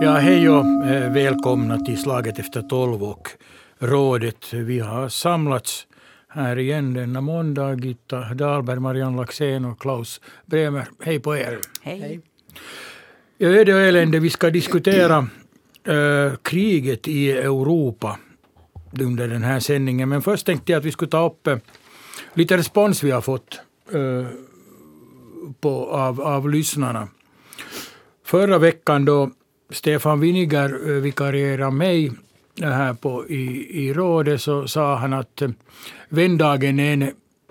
Ja, hej och eh, välkomna till Slaget efter tolv och rådet. Vi har samlats här igen denna måndag. Gitta Dahlberg, Marianne Laxén och Klaus Bremer. Hej på er. Hej. Ja, öde och elände, vi ska diskutera eh, kriget i Europa under den här sändningen. Men först tänkte jag att vi skulle ta upp eh, lite respons vi har fått eh, på, av, av lyssnarna. Förra veckan då Stefan Winiger eh, vikarierade mig här på, i, i rådet så sa han att eh, vändagen är en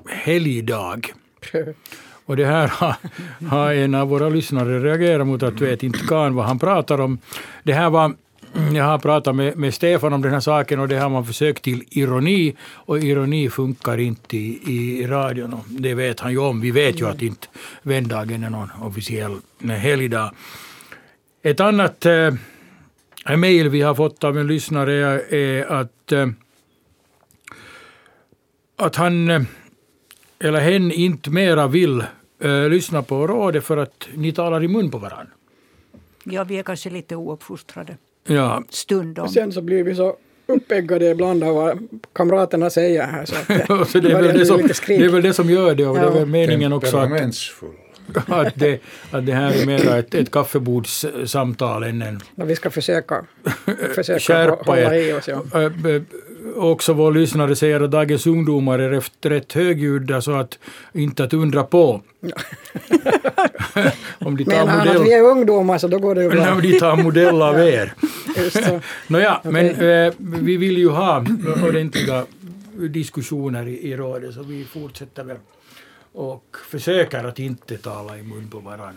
helgdag. Och det här har, har en av våra lyssnare reagerat mot att vet inte kan vad han pratar om. Det här var jag har pratat med, med Stefan om den här saken och det har man försökt till ironi och ironi funkar inte i, i radion. Och det vet han ju om. Vi vet ju att inte vändagen är någon officiell helgdag. Ett annat äh, mejl vi har fått av en lyssnare är, är att, äh, att han äh, eller hen inte mera vill äh, lyssna på rådet för att ni talar i mun på varandra. Ja, vi är kanske lite ouppfostrade Ja, stundom. Sen så blir vi så uppeggade ibland av vad kamraterna säger här. Så att det, så det, är väl det, som, det är väl det som gör det och det är Ja. väl meningen också att, att, det, att det här är mer ett, ett kaffebordssamtal än en Men vi ska försöka, försöka skärpa hålla i oss. Ja. Också vår lyssnare säger att dagens ungdomar är rätt- rätt högljudda så att inte att undra på. Om de tar Menar han att vi modell, är ungdomar så då går det ju bra. när de tar modell av er. Nåja, men eh, vi vill ju ha ordentliga diskussioner i, i rådet så vi fortsätter väl och försöker att inte tala i mun på varandra.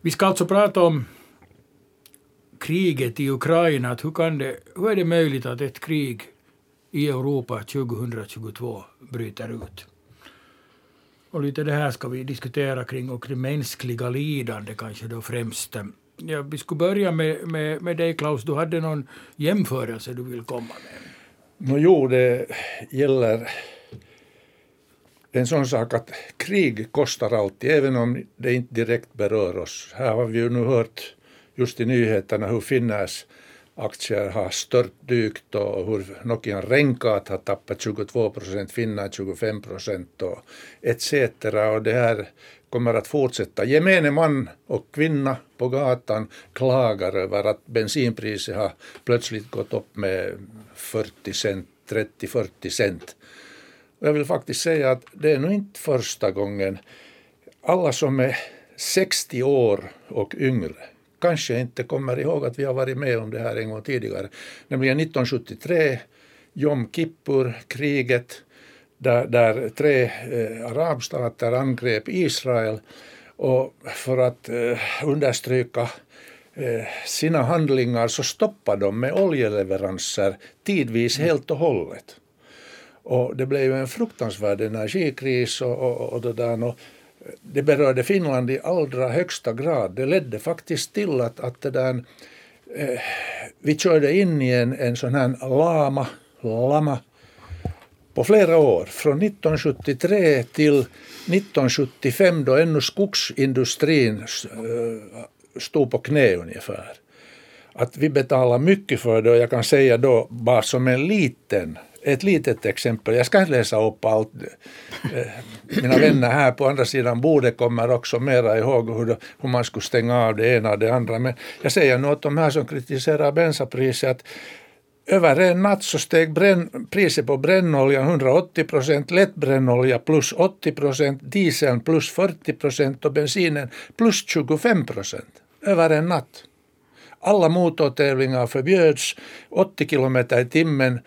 Vi ska alltså prata om kriget i Ukraina. Att hur, kan det, hur är det möjligt att ett krig i Europa 2022 bryter ut? Och lite det här ska vi diskutera kring och det mänskliga lidande kanske då främst. Ja, vi skulle börja med, med, med dig Klaus, du hade någon jämförelse du vill komma med. Nå jo, det gäller en sån sak att krig kostar alltid, även om det inte direkt berör oss. Här har vi ju nu hört just i nyheterna hur Finnair aktier har störtdykt och hur Nokian Renkat har tappat 22 procent, Finland 25 procent och etc. Och det här kommer att fortsätta. Gemene man och kvinna på gatan klagar över att bensinpriset har plötsligt gått upp med 40 cent, 30-40 cent. Och jag vill faktiskt säga att det är nog inte första gången alla som är 60 år och yngre kanske inte kommer ihåg att vi har varit med om det här en gång tidigare. Nämligen 1973, Jom Kippur-kriget, där, där tre eh, arabstater angrep Israel och för att eh, understryka eh, sina handlingar så stoppade de med oljeleveranser tidvis helt och hållet. Och det blev en fruktansvärd energikris och, och, och det där. Och det berörde Finland i allra högsta grad. Det ledde faktiskt till att, att det där, eh, vi körde in i en, en sån här lama, lama på flera år. Från 1973 till 1975 då ännu skogsindustrin eh, stod på knä ungefär. Att vi betalar mycket för det och jag kan säga då bara som en liten ett litet exempel, jag ska inte läsa upp allt. Eh, Mina vänner här på andra sidan bordet kommer också mera ihåg hur, hur man skulle stänga av det ena och det andra. Men jag säger nu åt de här som kritiserar bensapriset att över en natt så steg bränn, priset på brännolja 180 procent, lättbrännolja plus 80 procent, dieseln plus 40 procent och bensinen plus 25 procent. Över en natt. Alla motortävlingar förbjöds, 80 kilometer i timmen,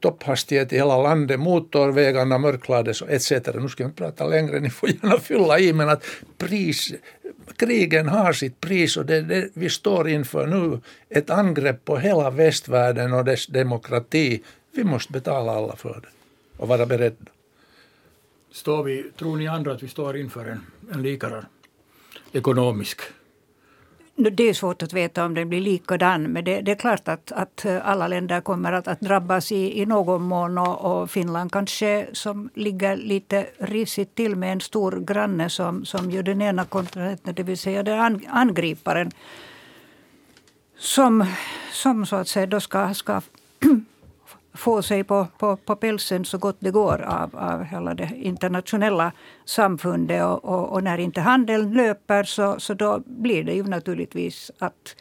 topphastighet i hela landet, motorvägarna mörklades etc. Nu ska jag inte prata längre, ni får gärna fylla i, men att pris, krigen har sitt pris och det, det vi står inför nu, ett angrepp på hela västvärlden och dess demokrati. Vi måste betala alla för det och vara beredda. Står vi, tror ni andra att vi står inför en, en likadan ekonomisk det är svårt att veta om den blir likadan, men det, det är klart att, att alla länder kommer att, att drabbas i, i någon mån. Och, och, Finland kanske, som ligger lite risigt till med en stor granne som, som ju den ena kontinenten, det vill säga den angriparen, som, som så att säga då ska, ska få sig på, på, på pälsen så gott det går av, av hela det internationella samfundet. Och, och, och, när inte handeln löper så, så då blir det ju naturligtvis att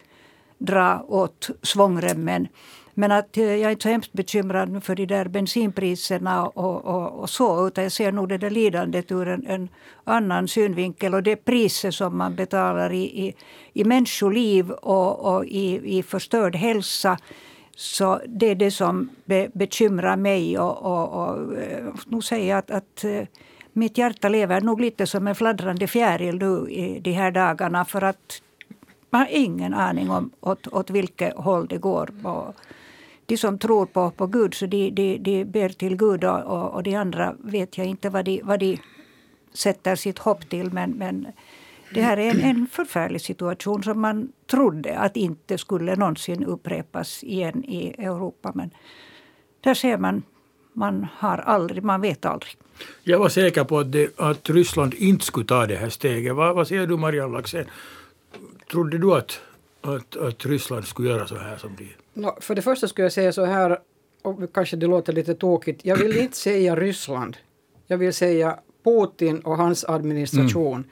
dra åt svångremmen. Men att eh, jag är inte så hemskt bekymrad för de där bensinpriserna och, och, och, så, utan jag ser nog det där lidandet ur en, en annan synvinkel. Och det priset som man betalar i, i, i människoliv och, och i, i förstörd hälsa så det är det som be, bekymrar mig. Och, och, och eh, nu säger jag att, att eh, mitt hjärta lever nog lite som en fladdrande fjäril nu i de här dagarna. För att man har ingen aning om åt, åt vilket håll det går. Och de som tror på, på Gud så de, de, de ber till Gud och, och, och de andra vet jag inte vad de, vad de sätter sitt hopp till. Men, men det här är en, en förfärlig situation som man trodde att inte skulle någonsin upprepas igen i Europa. Men där ser man, man har aldrig, man vet aldrig. Jag var säker på att, det, att Ryssland inte skulle ta det här steget. Vad, vad säger du Marianne Laxén? Trodde du att, att, att Ryssland skulle göra så här som de no, För det första skulle jag säga så här, och kanske det låter lite tokigt, jag vill inte säga Ryssland. Jag vill säga Putin och hans administration. Mm.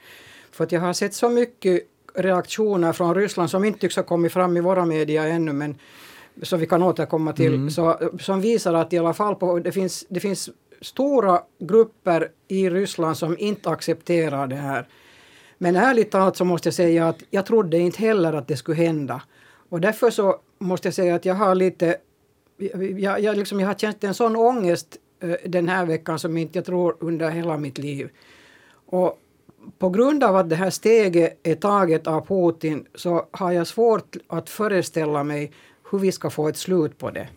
För att jag har sett så mycket reaktioner från Ryssland som inte tycks ha kommit fram i våra medier ännu men som vi kan återkomma till, mm. så, som visar att i alla fall på, det, finns, det finns stora grupper i Ryssland som inte accepterar det här. Men ärligt talat så måste jag säga att jag trodde inte heller att det skulle hända. Och därför så måste jag säga att jag har lite... Jag, jag, liksom, jag har känt en sån ångest uh, den här veckan som inte jag tror under hela mitt liv. Och på grund av att det här steget är taget av Putin så har jag svårt att föreställa mig hur vi ska få ett slut på det.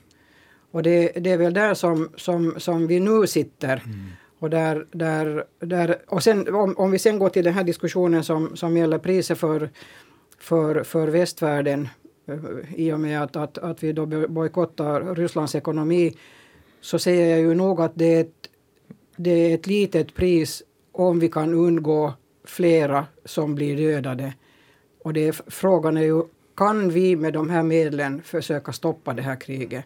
Och det, det är väl där som, som, som vi nu sitter. Mm. Och, där, där, där, och sen, om, om vi sen går till den här diskussionen som, som gäller priser för, för, för västvärlden eh, i och med att, att, att vi då bojkottar Rysslands ekonomi så säger jag ju nog att det är ett, det är ett litet pris om vi kan undgå flera som blir dödade. Och det är, frågan är ju, kan vi med de här medlen försöka stoppa det här kriget?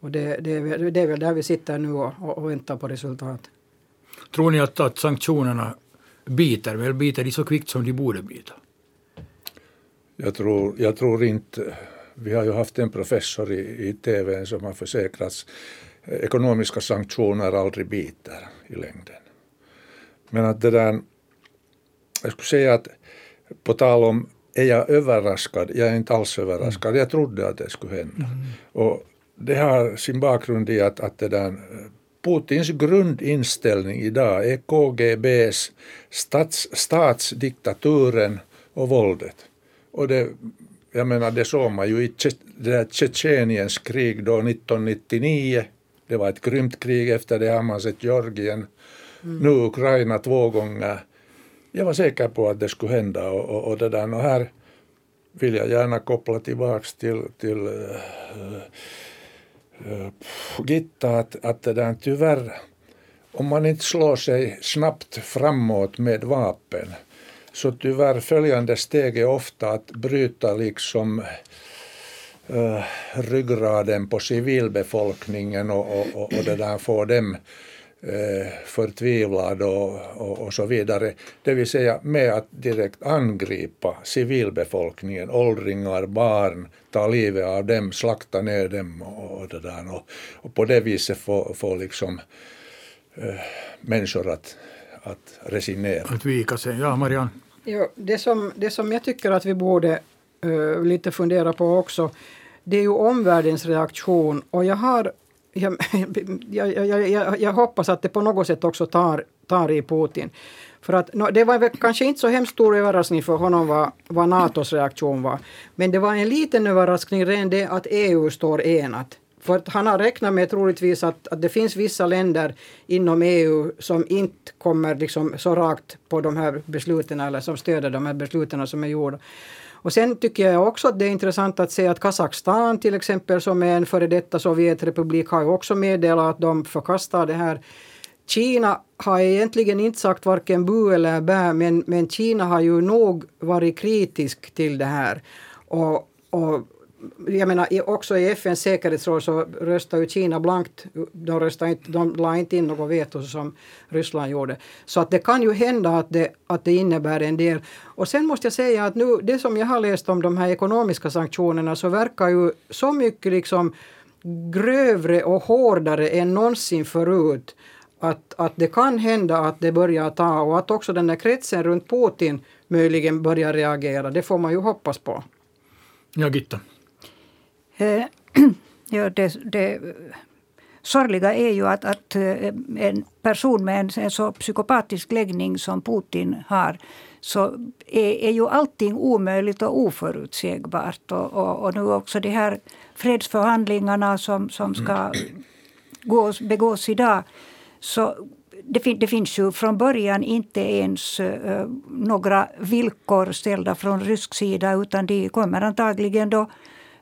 Och det, det, är, det är väl där vi sitter nu och, och väntar på resultat. Tror ni att, att sanktionerna biter? Väl biter de så kvickt som de borde bita? Jag tror, jag tror inte. Vi har ju haft en professor i, i tv som har försäkrats ekonomiska sanktioner aldrig biter i längden. Men att det där, jag skulle säga att på tal om är jag överraskad? Jag är inte alls överraskad. Jag trodde att det skulle hända. Mm. Och det har sin bakgrund i att, att det där, Putins grundinställning idag är KGBs stats, statsdiktaturen och våldet. Och det, jag menar, det såg man ju i det där Tjetjeniens krig då 1999. Det var ett grymt krig, efter det har man sett Georgien Mm. Nu Ukraina två gånger. Jag var säker på att det skulle hända och, och, och det där. Och här vill jag gärna koppla tillbaks till, till äh, äh, Gitta att, att det där tyvärr om man inte slår sig snabbt framåt med vapen så tyvärr följande steg är ofta att bryta liksom uh, ryggraden på civilbefolkningen och, och, och, det där få dem förtvivlad och, och, och, så vidare. Det vill säga med att direkt angripa civilbefolkningen, åldringar, barn, ta livet av dem, slakta ner dem och, och det där. Och, och på det viset få, få liksom eh, människor att, att resignera. Att vika sig. Ja, Marianne? Ja, det, som, det som jag tycker att vi borde uh, lite fundera på också, det är ju omvärldens reaktion. Och jag har jag, jag, jag, jag, jag hoppas att det på något sätt också tar, tar i Putin. För att, no, det var väl kanske inte så hemskt stor överraskning för honom vad, vad Natos reaktion var. Men det var en liten överraskning redan det att EU står enat. För att han har räknat med troligtvis att, att det finns vissa länder inom EU som inte kommer liksom så rakt på de här besluten eller som stöder de här besluten som är gjorda. Och sen tycker jag också att det är intressant att se att Kazakstan till exempel som är en före detta Sovjetrepublik har ju också meddelat att de förkastar det här Kina har egentligen inte sagt varken bu eller bä, men, men Kina har ju nog varit kritisk till det här. Och, och jag menar, också i FNs säkerhetsråd så röstade ju Kina blankt. De, röstade inte, de la inte in något veto som Ryssland gjorde. Så att det kan ju hända att det, att det innebär en del. Och sen måste jag säga att nu, det som jag har läst om de här ekonomiska sanktionerna så verkar ju så mycket liksom grövre och hårdare än någonsin förut. Att, att det kan hända att det börjar ta och att också den där kretsen runt Putin möjligen börjar reagera. Det får man ju hoppas på. Ja, Gitta. Eh, ja, det, det sorgliga är ju att, att eh, en person med en, en så psykopatisk läggning som Putin har så är, är ju allting omöjligt och oförutsägbart. Och, och, och nu också de här fredsförhandlingarna som, som ska gås, begås idag. Så det, fin, det, finns ju från början inte ens uh, några villkor ställda från rysk sida utan de kommer antagligen då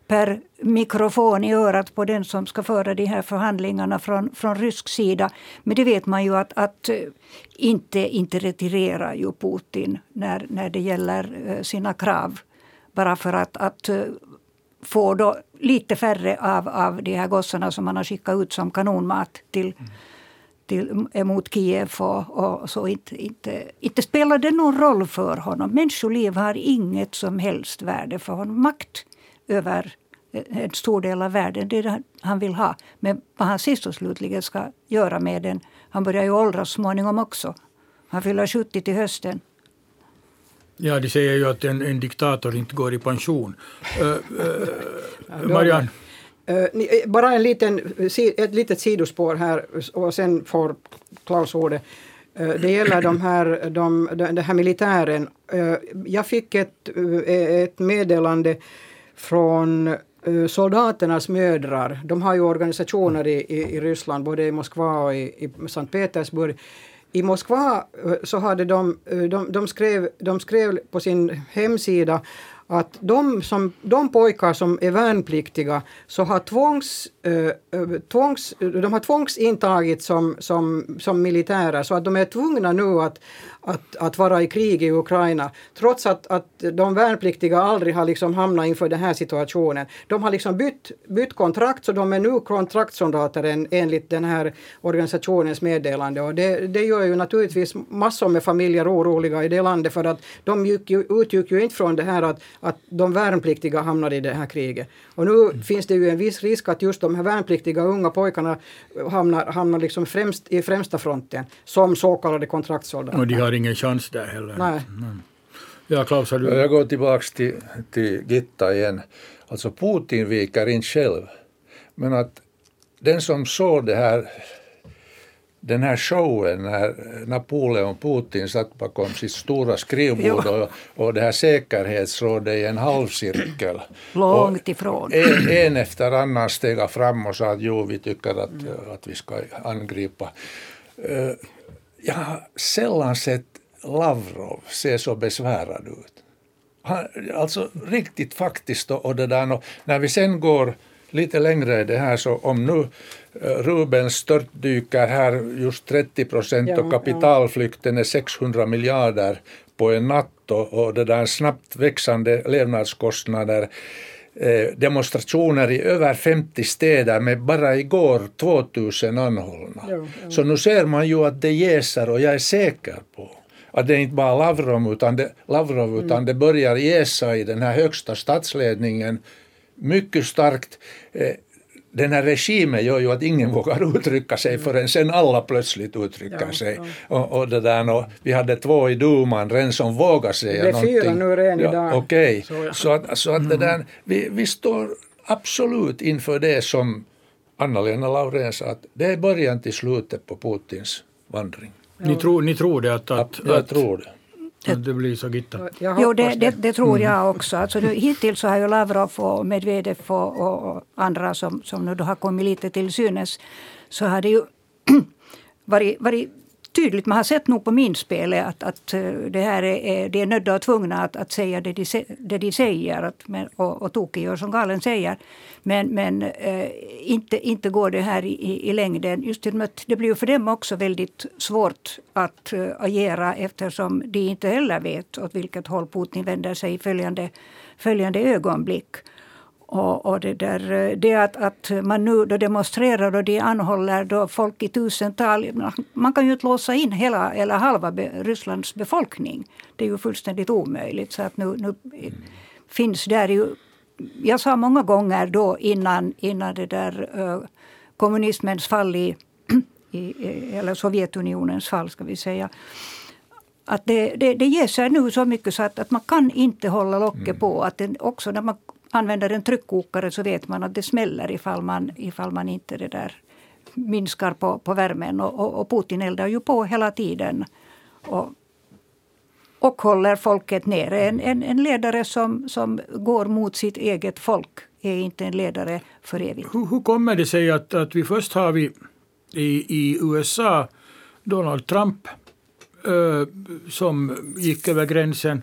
per mikrofon i örat på den som ska föra de här förhandlingarna från, från rysk sida. Men det vet man ju att, att eh, inte, inte retirerar ju Putin när, när det gäller eh, sina krav. Bara för att, att eh, få då lite färre av, av de här gossarna som man har skickat ut som kanonmat till, till, emot Kiev. Och, och, så inte, inte, inte spelar det någon roll för honom. Människoliv har inget som helst värde för honom. Makt över en stor del av världen. Det är det han vill ha. Men vad han sist och slutligen ska göra med den... Han börjar ju åldras småningom också. Han fyller 70 till hösten. Ja, de säger ju att en, en diktator inte går i pension. Uh, uh, Marianne? Bara en liten, ett litet sidospår här och sen får Klaus ordet. Det gäller de här, de, den här militären. Jag fick ett, ett meddelande från eh, soldaternas mödrar. De har ju organisationer i, i, i Ryssland, både i Moskva och i, i Sankt Petersburg. I Moskva eh, så hade de, eh, de, de, skrev, de skrev på sin hemsida att de, som, de pojkar som är värnpliktiga så har tvångs, eh, tvångs, de har tvångsintagits som, som, som militärer så att de är tvungna nu att, att, att vara i krig i Ukraina. Trots att, att de värnpliktiga aldrig har liksom hamnat inför den här situationen. De har liksom bytt, bytt kontrakt så de är nu kontraktssoldater en, enligt den här organisationens meddelande. Och det, det gör ju naturligtvis massor med familjer oroliga i det landet för att de gick ju, utgick ju inte från det här att, att de värnpliktiga hamnade i det här kriget. Och nu mm. finns det ju en viss risk att just de här värnpliktiga unga pojkarna hamnar, hamnar liksom främst, i främsta fronten som så kallade kontraktssoldater ingen chans där heller. Nej. Ja, Klaus, har du... Jag går tillbaka till, till Gitta igen. Alltså Putin viker inte själv. Men att den som såg det här, den här showen när Napoleon Putin satt bakom sitt stora skrivbord och, och det här säkerhetsrådet i en halvcirkel. Långt ifrån. En, en efter annan steg fram och sa att jo, vi tycker att, att vi ska angripa. Jag har sällan sett Lavrov se så besvärad ut. Han, alltså riktigt faktiskt och det där. Och när vi sen går lite längre i det här så om nu eh, Rubens störtdyker här just 30 procent ja, och kapitalflykten är 600 miljarder på en natt och, och det där snabbt växande levnadskostnader demonstrationer i över 50 städer med bara igår 2000 anhållna. Ja, ja. Så nu ser man ju att det jäser och jag är säker på att det inte bara Lavrov utan det, Lavrov, utan mm. det börjar jäsa i den här högsta statsledningen mycket starkt. Den här regimen gör ju att ingen vågar uttrycka sig förrän sen alla plötsligt uttrycker ja, sig. Ja. Och, och, det där, och vi hade två i duman, en som vågar säga det är någonting. fyra nu redan ja, idag. Okej, okay. så, så, att, så att det mm. där, vi, vi står absolut inför det som Anna-Lena Laurén sa, att det är början till slutet på Putins vandring. Ni, tror, ni tror det? Att, att, jag att, tror det. Att det blir så Gitta? Jo, det, det, det, tror jag mm. också. Alltså, nu, hittills så har ju Lavrov och Medvedev och, och, andra som, som nu då har kommit lite till synes så har det ju varit, varit tydligt. Man har sett nog på minspelet att, att eh, det här är, de är nödda och tvungna att, att säga det de, det de säger att, och, och Toki gör som galen säger. Men, men äh, inte, inte går det här i, i längden. Just att det blir för dem också väldigt svårt att äh, agera eftersom de inte heller vet åt vilket håll Putin vänder sig i följande, följande ögonblick. Och, och, det, där, det att, att man nu då demonstrerar och de anhåller då folk i tusental. Man kan ju inte låsa in hela eller halva be, Rysslands befolkning. Det är ju fullständigt omöjligt. Så att nu, nu finns där ju... Jag sa många gånger då innan, innan det där uh, kommunismens fall i, i, eller Sovjetunionens fall ska vi säga att det, det, det ger sig nu så mycket så att, att man kan inte hålla locket mm. på. Att den, också när man använder en tryckkokare så vet man att det smäller ifall man, ifall man inte det där minskar på, på värmen. Och, och, och Putin eldar ju på hela tiden. Och, och håller folket nere. En, en, en, ledare som, som går mot sitt eget folk är inte en ledare för evigt. Hur, hur kommer det sig att, att vi först har vi i, i USA Donald Trump äh, som gick över gränsen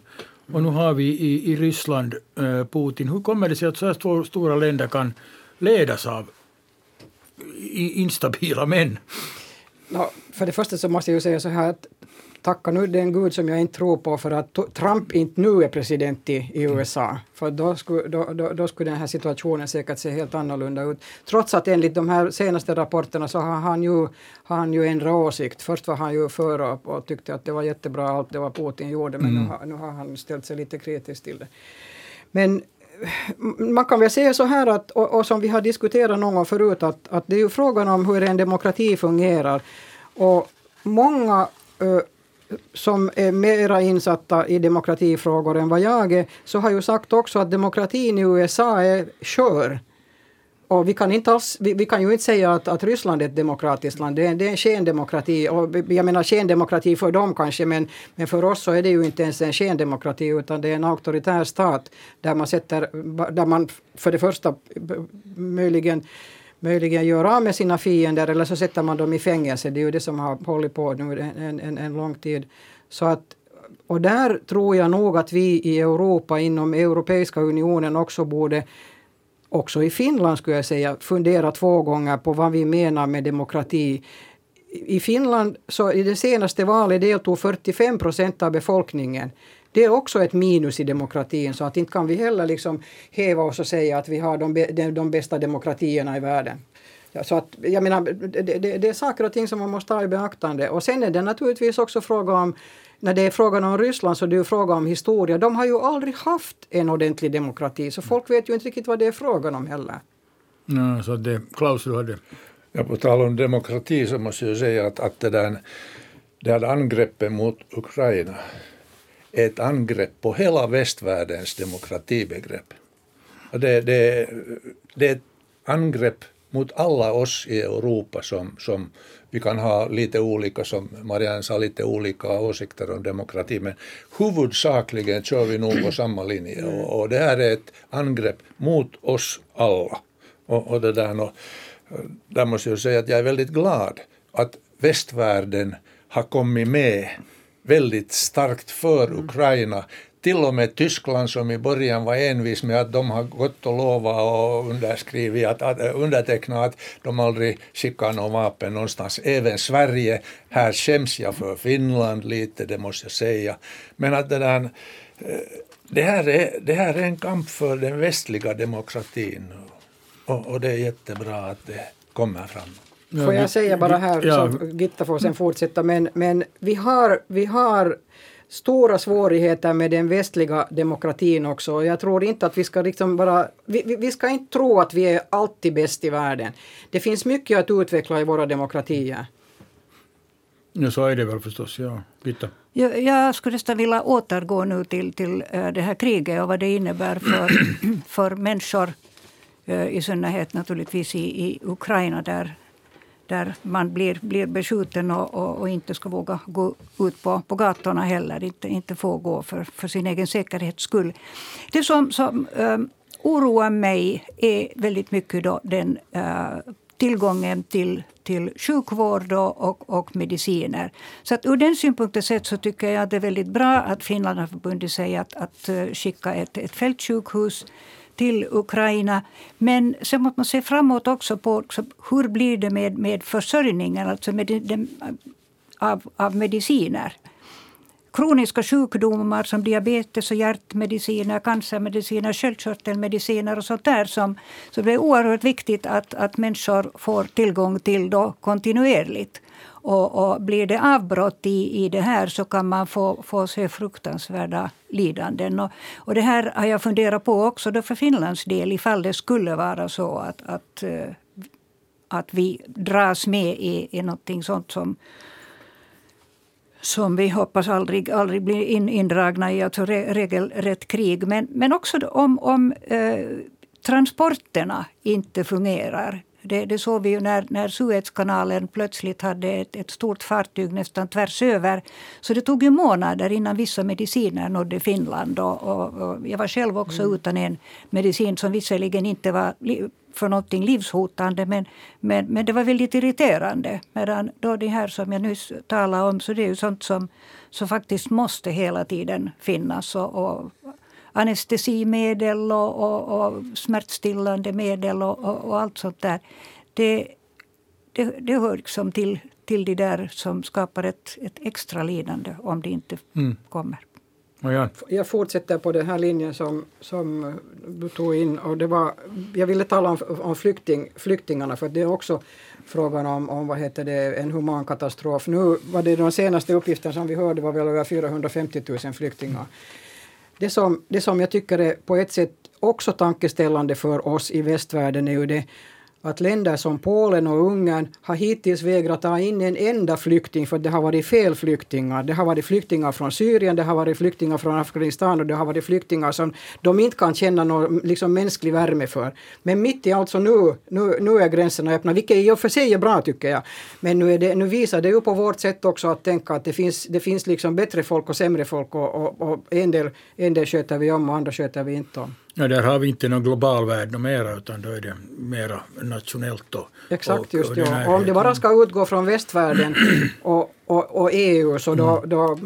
och nu har vi i, i Ryssland eh, Putin. Hur kommer det sig att så här stora länder kan ledas av instabila män? No, för det första så måste jag ju säga så här att tacka nu den Gud som jag inte tror på för att Trump inte nu är president i, i USA. För då skulle, då, då, då, skulle den här situationen säkert se helt annorlunda ut. Trots att enligt de här senaste rapporterna så har han ju, har han ju ändrat åsikt. Först var han ju för och, och tyckte att det var jättebra allt det var Putin gjorde men mm. nu, har, nu har han ställt sig lite kritisk till det. Men man kan väl säga så här att, och, och, som vi har diskuterat någon gång förut, att, att det är ju frågan om hur en demokrati fungerar. Och många som är mera insatta i demokratifrågor än vad jag är, så har ju sagt också att demokratin i USA är skör. Och vi kan, inte alls, vi, vi, kan ju inte säga att, att Ryssland är ett demokratiskt land. Det är, det är en skendemokrati. Och jag menar skendemokrati för dem kanske, men, men för oss så är det ju inte ens en skendemokrati utan det är en auktoritär stat där man sätter, där man för det första möjligen möjligen gör av med sina fiender eller så sätter man dem i fängelse. Det är ju det som har hållit på nu en, en, en lång tid. Så att, och där tror jag nog att vi i Europa, inom Europeiska unionen också borde också i Finland skulle jag säga, fundera två gånger på vad vi menar med demokrati. I Finland, så i det senaste valet deltog 45 procent av befolkningen. Det är också ett minus i demokratin så att inte kan vi heller liksom häva oss och säga att vi har de, de, de bästa demokratierna i världen. Ja, så att, jag menar, det, det, det, är saker och ting som man måste ta i beaktande. Och sen är det naturligtvis också fråga om, när det är frågan om Ryssland så det är fråga om historia. De har ju aldrig haft en ordentlig demokrati så folk vet ju inte riktigt vad det är frågan om heller. Ja, så det, Klaus, du hade... Ja, på tal om demokrati så måste jag säga att, att det där, det här angreppet mot Ukraina är ett angrepp på hela västvärldens demokratibegrepp. Och det, det, det är ett angrepp mot alla oss i Europa som, som vi kan ha lite olika, som Marianne sa, lite olika åsikter om demokrati, men huvudsakligen kör vi nog på samma linje. Och, och det här är ett angrepp mot oss alla. Och, och det där, och, där måste jag säga att jag är väldigt glad att västvärlden har kommit med väldigt starkt för mm. Ukraina. Till och med Tyskland som i början var envis med att de har gått och lovat och underskrivit, att, att, undertecknat att de aldrig skickar någon vapen någonstans. Även Sverige, här skäms jag för Finland lite, det måste jag säga. Men att det där, eh, det här är, det här är en kamp för den västliga demokratin och, och det är jättebra att det kommer fram. Får jag säga bara här, ja. så Gitta får sen fortsätta, men, men vi, har, vi har stora svårigheter med den västliga demokratin också. Jag tror inte att vi ska liksom bara... Vi, vi ska inte tro att vi är alltid bäst i världen. Det finns mycket att utveckla i våra demokratier. Ja, så är det väl förstås. Ja. Gitta. Jag, jag skulle nästan vilja återgå nu till, till äh, det här kriget och vad det innebär för, för människor, äh, i synnerhet naturligtvis i, i Ukraina där där man blir, blir beskjuten och, och, och, inte ska våga gå ut på, på gatorna heller. Inte, inte få gå för, för sin egen säkerhets skull. Det som, som um, oroar mig är väldigt mycket då den uh, tillgången till, till sjukvård och, och, och, mediciner. Så att ur den synpunkten sett så tycker jag att det är väldigt bra att Finland har förbundit sig att, att eh, skicka ett, ett fältsjukhus till Ukraina. Men sen måste man se framåt också på hur blir det med, med försörjningen alltså med den, av, av mediciner kroniska sjukdomar som diabetes och hjärtmediciner, cancermediciner, sköldkörtelmediciner och sånt där. Som, så det är oerhört viktigt att, att människor får tillgång till då kontinuerligt. Och, och, blir det avbrott i, i det här så kan man få, få se fruktansvärda lidanden. Och, och det här har jag funderat på också då för Finlands del ifall det skulle vara så att, att, eh, att vi dras med i, i någonting sånt som som vi hoppas aldrig, aldrig blir in, indragna i, alltså re, regelrätt krig. Men, men också om, om eh, transporterna inte fungerar. Det, det såg vi ju när, när Suezkanalen plötsligt hade ett, ett stort fartyg nästan tvärs över. Så det tog ju månader innan vissa mediciner nådde Finland. Och, och, och jag var själv också mm. utan en medicin som visserligen inte var för någonting livshotande men, men, men det var väldigt irriterande. Medan då det här som jag nyss talade om så det är ju sånt som, som faktiskt måste hela tiden finnas. Och, och anestesimedel och, och, och smärtstillande medel och, och, och, allt sånt där. Det, det, det hör liksom till, till det där som skapar ett, ett extra lidande om det inte mm. kommer. Ja. Jag fortsätter på den här linjen som, som du tog in. Och det var, jag ville tala om, om flykting, flyktingarna för det är också frågan om, om vad heter det, en human katastrof. Nu var det de senaste uppgifterna som vi hörde var väl över 450 000 flyktingar. Det som, det som jag tycker är på ett sätt också tankeställande för oss i västvärlden är ju det att länder som Polen och Ungern har hittills vägrat ta in en enda flykting för det har varit fel flyktingar. Det har varit flyktingar från Syrien, det har varit flyktingar från Afghanistan och det har varit flyktingar som de inte kan känna någon liksom, mänsklig värme för. Men mitt i allt så nu, nu, nu är gränserna öppna, vilket i och för sig är bra tycker jag. Men nu, är det, nu visar det ju på vårt sätt också att tänka att det finns, det finns liksom bättre folk och sämre folk och, och, och en, del, en del sköter vi om och andra sköter vi inte om. Ja, där har vi inte någon global värld mera utan då är det mera nationellt. Och, Exakt, och, just och ja. Och om det bara ska utgå från västvärlden och, och, och EU så då, mm. då,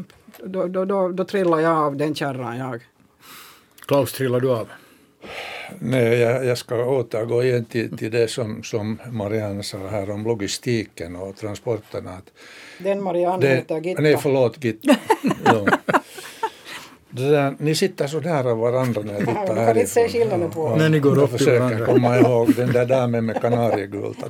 då, då, då, då trillar jag av den kärran jag. Klaus, trillar du av? Nej, jag, jag ska återgå igen till, till det som, som Marianne sa här om logistiken och transporterna. Att den Marianne heter Gitta. Nej, förlåt Gitta. Det där, ni sitter så nära varandra när jag tittar härifrån. kan inte se skillnaden på oss. När ni går upp till varandra. Jag försöker komma ihåg den där damen med kanariegult.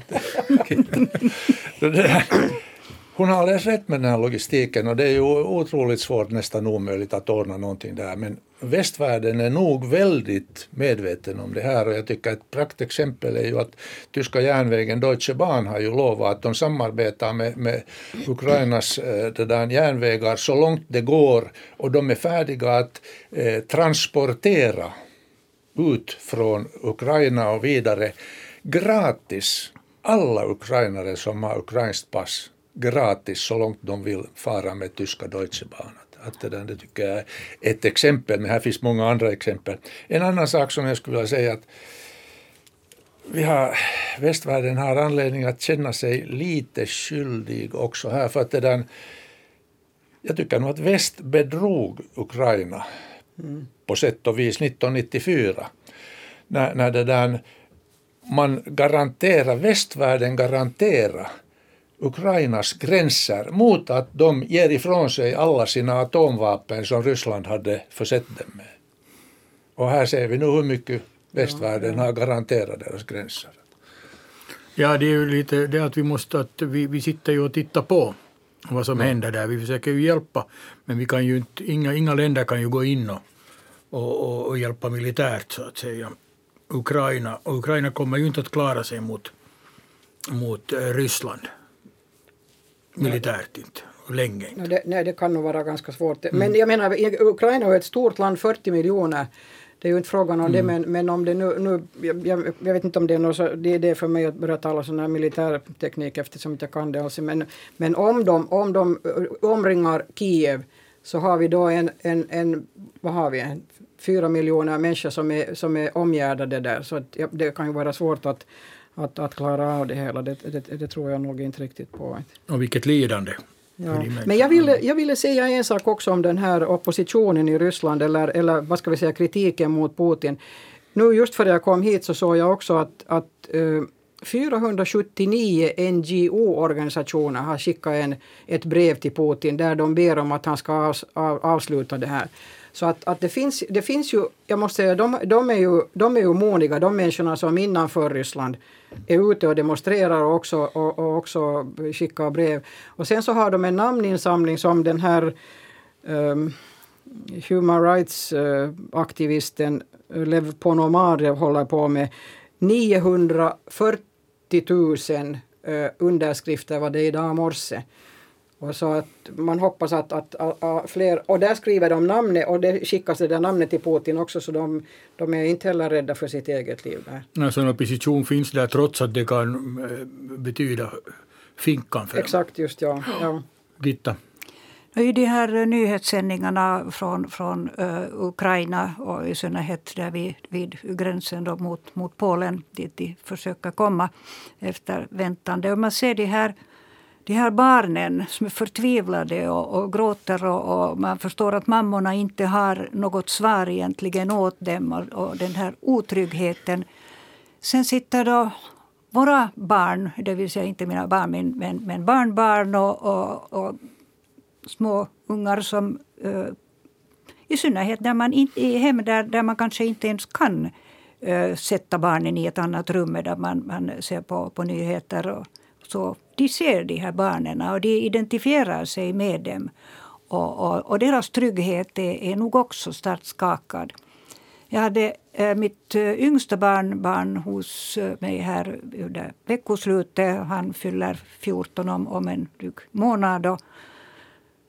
hon har alldeles rätt med den här logistiken och det är ju otroligt svårt, nästan omöjligt att ordna någonting där. Men västvärlden är nog väldigt medveten om det här och jag tycker ett praktexempel är ju att tyska järnvägen Deutsche Bahn har ju lovat att de samarbetar med, med Ukrainas eh, det där järnvägar så långt det går och de är färdiga att eh, transportera ut från Ukraina och vidare gratis alla ukrainare som har ukrainskt pass gratis så långt de vill fara med tyska Deutsche Bahn. Att det, där, det tycker jag är ett exempel, men här finns många andra exempel. En annan sak som jag skulle vilja säga att vi har, västvärlden har anledning att känna sig lite skyldig också här för att det där, jag tycker nog att väst bedrog Ukraina mm. på sätt och vis 1994 när, när det där, man garanterar, västvärlden garanterar Ukrainas gränser mot att de ger ifrån sig alla sina atomvapen som Ryssland hade försett dem med. Och här ser vi nu hur mycket västvärlden har garanterat deras gränser. Ja, det är ju lite det att vi måste, att vi, vi sitter ju och tittar på vad som mm. händer där. Vi försöker ju hjälpa, men vi kan ju inte, inga, inga länder kan ju gå in och, och, och hjälpa militärt så att säga. Ukraina, och Ukraina kommer ju inte att klara sig mot, mot eh, Ryssland militärt inte länge. Nej det, nej, det kan nog vara ganska svårt. Mm. Men jag menar, Ukraina är ett stort land, 40 miljoner. Det är ju inte frågan om mm. det, men, men om det nu, nu jag, jag, vet inte om det är något så, det är det för mig att börja tala sån här militärteknik eftersom jag inte kan det alls. Men, men om, de, om de omringar Kiev så har vi då en, en, en vad har vi, en, fyra miljoner människor som är, som är omgärdade där. Så att, ja, det kan ju vara svårt att att, att klara av det hela. Det, det, det tror jag nog inte riktigt på. Och vilket lidande. Ja. Men jag ville, jag ville säga en sak också om den här oppositionen i Ryssland, eller, eller vad ska vi säga, kritiken mot Putin. Nu just före jag kom hit så såg jag också att, att uh, 479 NGO-organisationer har skickat en, ett brev till Putin där de ber om att han ska av, av, avsluta det här. Så att, att det, finns, det finns ju, jag måste säga, de, de, är ju, de är ju modiga, de människorna som innanför Ryssland är ute och demonstrerar och också, och, och också skickar brev. Och sen så har de en namninsamling som den här um, Human Rights-aktivisten eh, Lev Ponomarev håller på med. 940 000 uh, underskrifter var det idag morse. Och så att man hoppas att, att, att, att, fler, och där skriver de namnet och det skickas det där namnet till Putin också så de, de är inte heller rädda för sitt eget liv där. Alltså en opposition finns där trots att det kan äh, betyda finkan för Exakt, just ja. ja. Gitta? I de här nyhetssändningarna från, från uh, Ukraina och i synnerhet där vid, vid gränsen då mot, mot Polen dit de försöker komma efter väntande. Och man ser de här de här barnen som är förtvivlade och, och gråter och, och, man förstår att mammorna inte har något svar egentligen åt dem och, och den här otryggheten. Sen sitter då våra barn, det vill säga inte mina barn men, men, men barnbarn och, och, och små ungar som uh, i synnerhet där man in, i hem där, där man kanske inte ens kan uh, sätta barnen i ett annat rum där man, man ser på, på nyheter och så de ser de här barnen och de identifierar sig med dem. Och, och, och deras trygghet är, är nog också starkt skakad. Jag hade äh, mitt äh, yngsta barnbarn hos äh, mig här under veckoslutet. Han fyller 14 om, om en dryg månad. Och,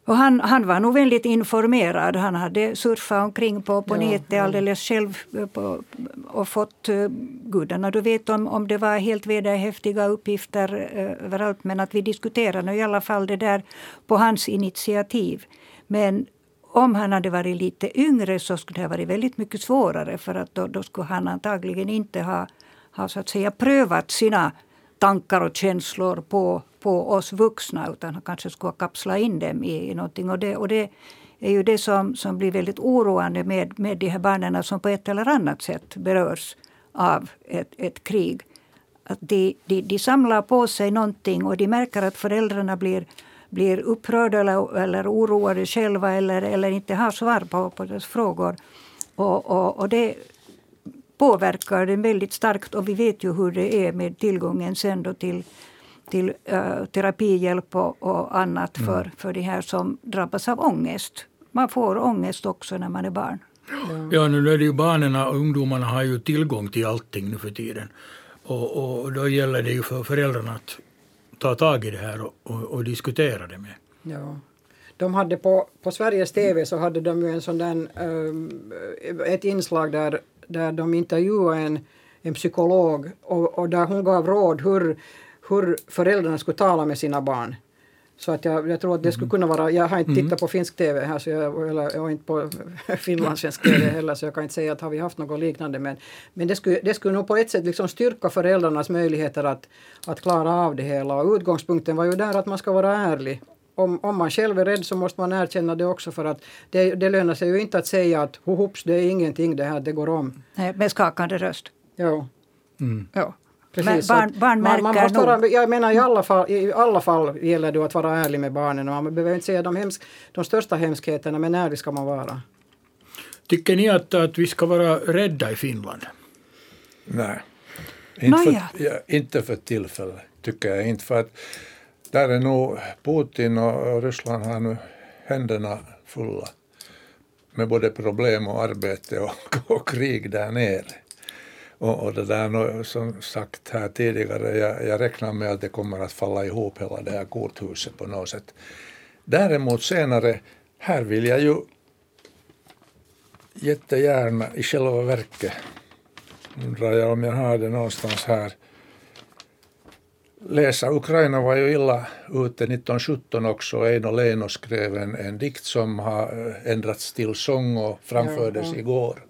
och han, han var nog väldigt informerad. Han hade surfat omkring på, på ja, nätet alldeles själv eh, på, och fått uh, gudarna du vet om, om det var helt vederhäftiga uppgifter uh, överallt. Men att vi diskuterade i alla fall det där på hans initiativ. Men om han hade varit lite yngre så skulle det ha varit väldigt mycket svårare för att då, då skulle han antagligen inte ha, ha så att säga prövat sina tankar och känslor på, på oss vuxna utan han kanske skulle kapsla in dem i, i någonting. Och det, och det är ju det som, som blir väldigt oroande med, med de här barnen som på ett eller annat sätt berörs av ett, ett krig. Att de, de, de samlar på sig någonting och de märker att föräldrarna blir, blir upprörda eller, eller oroade själva eller, eller inte har svar på, på deras frågor. Och, och, och det påverkar den väldigt starkt och vi vet ju hur det är med tillgången sen då till, till uh, terapihjälp och, och annat mm. för, för de här som drabbas av ångest. Man får ångest också när man är barn. Ja, ja nu är det ju barnen och ungdomarna har ju tillgång till allting nu för tiden. Och, och då gäller det ju för föräldrarna att ta tag i det här och, och, och diskutera det med. Ja. De hade på, på Sveriges TV så hade de ju en sån där, um, ett inslag där där de intervjuade en, en psykolog och, och där hon gav råd hur, hur föräldrarna skulle tala med sina barn. Så att jag, jag tror att det skulle mm. kunna vara, jag har inte tittat mm. på finsk TV här så jag, eller, och inte på finlandssvensk TV heller så jag kan inte säga att har vi haft något liknande men, men det, skulle, det skulle nog på ett sätt liksom styrka föräldrarnas möjligheter att, att klara av det hela och utgångspunkten var ju där att man ska vara ärlig om, om man själv är rädd så måste man erkänna det också för att det, det lönar sig ju inte att säga att hohops, det är ingenting det här, det går om. Nej, med skakande röst. Ja. Mm. ja. Precis, barn, barn man, man måste vara, Jag menar i alla, fall, i alla fall gäller det att vara ärlig med barnen och man behöver inte säga de, hemsk, de största hemskheterna men ärlig ska man vara. Tycker ni att, att vi ska vara rädda i Finland? Nej, inte, för, ja, inte för tillfället tycker jag inte. För att där är nog Putin och Ryssland har nu händerna fulla med både problem och arbete och, och krig där nere. Och, och det där som sagt här tidigare, jag, jag räknar med att det kommer att falla ihop hela det här korthuset på något sätt. Däremot senare, här vill jag ju jättegärna i själva verket, undrar jag om jag har det någonstans här, läsa. Ukraina var ju illa ute 1917 också. Eino Leino skrev en, en dikt som har eh, ändrats till sång och framfördes igår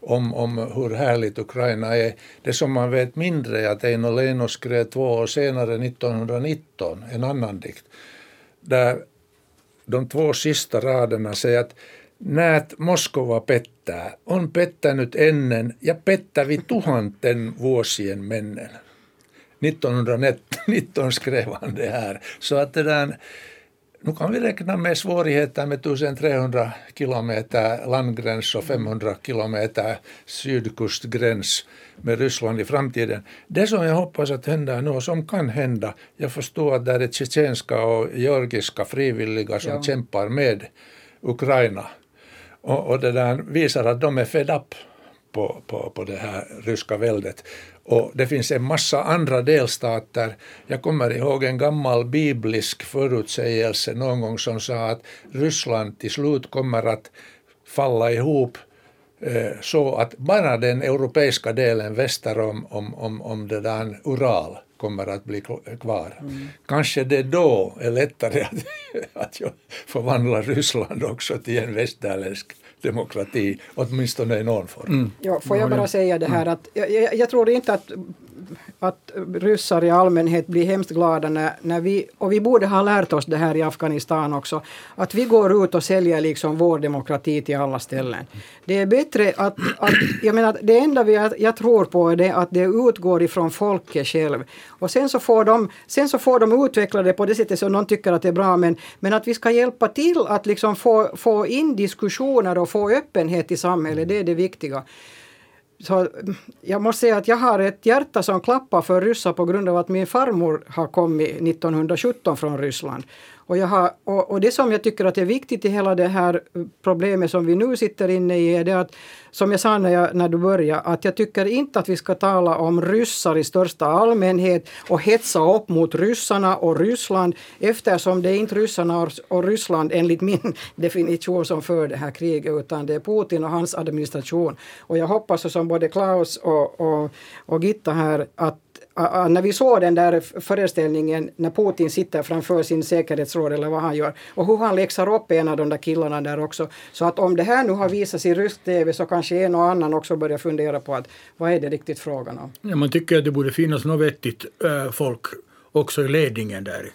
om, om hur härligt Ukraina är. Det som man vet mindre är att Eino Leino skrev två år senare, 1919, en annan dikt, där de två sista raderna säger att Näet Moskova pettää, on pettänyt ennen ja pettävi tuhanten vuosien mennen. 1919 skrev han det här. Så att det där, nu kan vi räkna med svårigheter med 1300 kilometer landgräns och 500 kilometer sydkustgräns med Ryssland i framtiden. Det som jag hoppas att händer nu och som kan hända, jag förstår att det är tjetjenska och georgiska frivilliga som ja. kämpar med Ukraina och, och det där visar att de är fed up på, på, på det här ryska väldet. Och det finns en massa andra delstater. Jag kommer ihåg en gammal biblisk förutsägelse någon gång som sa att Ryssland till slut kommer att falla ihop eh, så att bara den europeiska delen väster om, om, om, om det där Ural kommer att bli kvar. Mm. Kanske det då är lättare att, att förvandla Ryssland också till en västerländsk demokrati, åtminstone i någon form. Mm. Ja, får jag bara säga det här att jag, jag, jag tror inte att att ryssar i allmänhet blir hemskt glada när, när vi, och vi borde ha lärt oss det här i Afghanistan också, att vi går ut och säljer liksom vår demokrati till alla ställen. Det är bättre att, att jag menar, det enda vi, jag tror på är det att det utgår ifrån folket själv. Och sen så får de, sen så får de utveckla det på det sättet som de tycker att det är bra, men, men att vi ska hjälpa till att liksom få, få in diskussioner och få öppenhet i samhället, det är det viktiga. Så jag måste säga att jag har ett hjärta som klappar för ryssar på grund av att min farmor har kommit 1917 från Ryssland. Och, jag har, och, och, det som jag tycker att är viktigt i hela det här problemet som vi nu sitter inne i är det att, som jag sa när, jag, när du började, att jag tycker inte att vi ska tala om ryssar i största allmänhet och hetsa upp mot ryssarna och Ryssland eftersom det är inte ryssarna och Ryssland enligt min definition som för det här kriget utan det är Putin och hans administration. Och jag hoppas som både Klaus och, och, och Gitta här att när vi såg den där föreställningen när Putin sitter framför sin säkerhetsråd eller vad han gör och hur han läxar upp en av de där killarna där också. Så att om det här nu har visats i rysk TV så kanske en och annan också börjar fundera på att vad är det riktigt frågan om? Ja, man tycker att det borde finnas något vettigt äh, folk också i ledningen där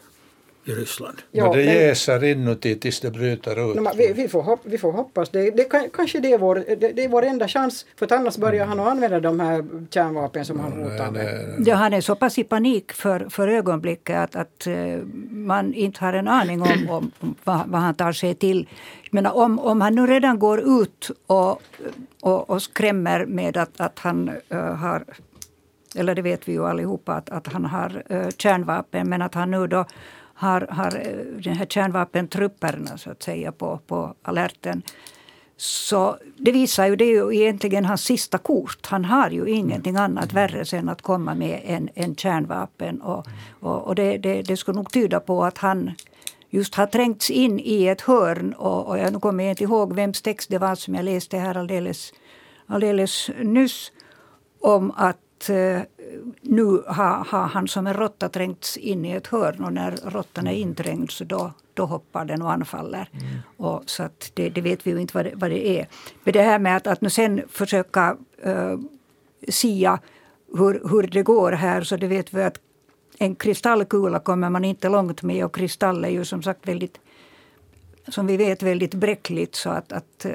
i Ryssland. Ja, men det jäser inuti tills det bryter ut. No, vi, vi, får hopp, vi får hoppas. Det, det, kanske det är, vår, det, det, är vår enda chans för annars börjar han använda de här kärnvapen som han hotar med. Ja, han är så pass i panik för, för ögonblicket att, att uh, man inte har en aning om, om vad, vad, han tar sig till. Men om, om han nu redan går ut och, och, och skrämmer med att, att han uh, har eller det vet vi ju allihopa att, att han har uh, kärnvapen men att han nu då har, har eh, den här kärnvapentrupperna så att säga på, på alerten. Så det visar ju, det är ju egentligen hans sista kort. Han har ju ingenting annat värre än att komma med en, en kärnvapen. Och, och, och det, det, det skulle nog tyda på att han just har trängts in i ett hörn. Och, och jag kommer inte ihåg vems text det var som jag läste här alldeles, alldeles nyss. Om att eh, nu har, har han som en råtta trängts in i ett hörn och när råttan är mm. inträngd så då, då hoppar den och anfaller. Mm. Och så att det, det, vet vi ju inte vad det, vad det är. Men det här med att, att nu sen försöka uh, sia hur, hur det går här så det vet vi att en kristallkula kommer man inte långt med och kristall är ju som sagt väldigt som vi vet väldigt bräckligt så att, att uh,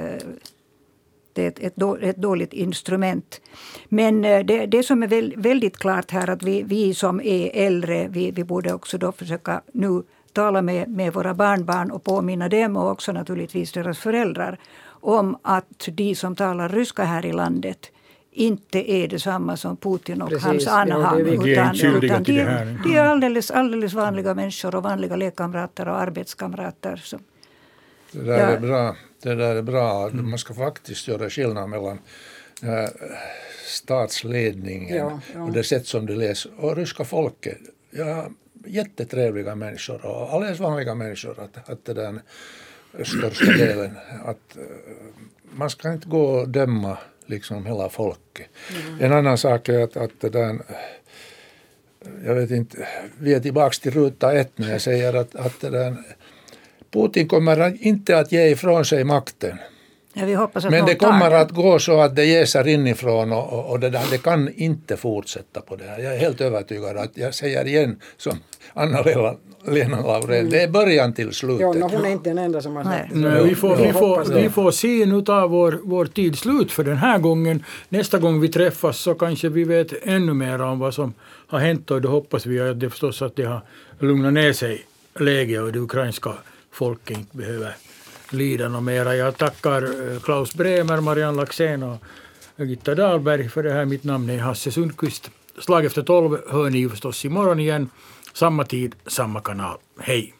det är ett, ett, ett dåligt instrument. Men eh, det, det som är väldigt klart här att vi, vi som är äldre, vi, vi borde också då försöka nu tala med, med våra barnbarn och påminna dem och också naturligtvis deras föräldrar om att de som talar ryska här i landet inte är detsamma som Putin och Precis, hans anhang. Ja, utan, utan de, de är alldeles, alldeles vanliga människor och vanliga lekkamrater och arbetskamrater. Som, det där ja. är bra det där är bra. Mm. Man ska faktiskt göra skillnad mellan äh, statsledningen ja, ja. och det sätt som de läser och ryska folket. Ja, jättetrevliga människor och alldeles vanliga människor. Att, att det största delen. Att, äh, man ska inte gå och döma liksom hela folket. Mm. En annan sak är att, att det där, jag vet inte, vi är tillbaka till ruta ett när jag säger att, att det där, Putin kommer inte att ge ifrån sig makten. Ja, vi hoppas att Men det kommer att gå så att det jäser inifrån och, och, och det, där, det kan inte fortsätta på det här. Jag är helt övertygad att jag säger igen som Anna-Lena Lena Laurén, det är början till slutet. Ja, no, hon är inte den enda som har sagt det. Nej, vi, får, vi, får, vi får se, nu tar vår, vår tid slut för den här gången. Nästa gång vi träffas så kanske vi vet ännu mer om vad som har hänt och då hoppas vi att det förstås att det har lugnat ner sig läget och det ukrainska folk inte behöver lida något mera. Jag tackar eh, Klaus Bremer, Marianne Laxén och Gitta Dahlberg för det här. Mitt namn är Hasse Sundqvist. Slag efter tolv hör ni ju förstås imorgon igen. Samma tid, samma kanal. Hej!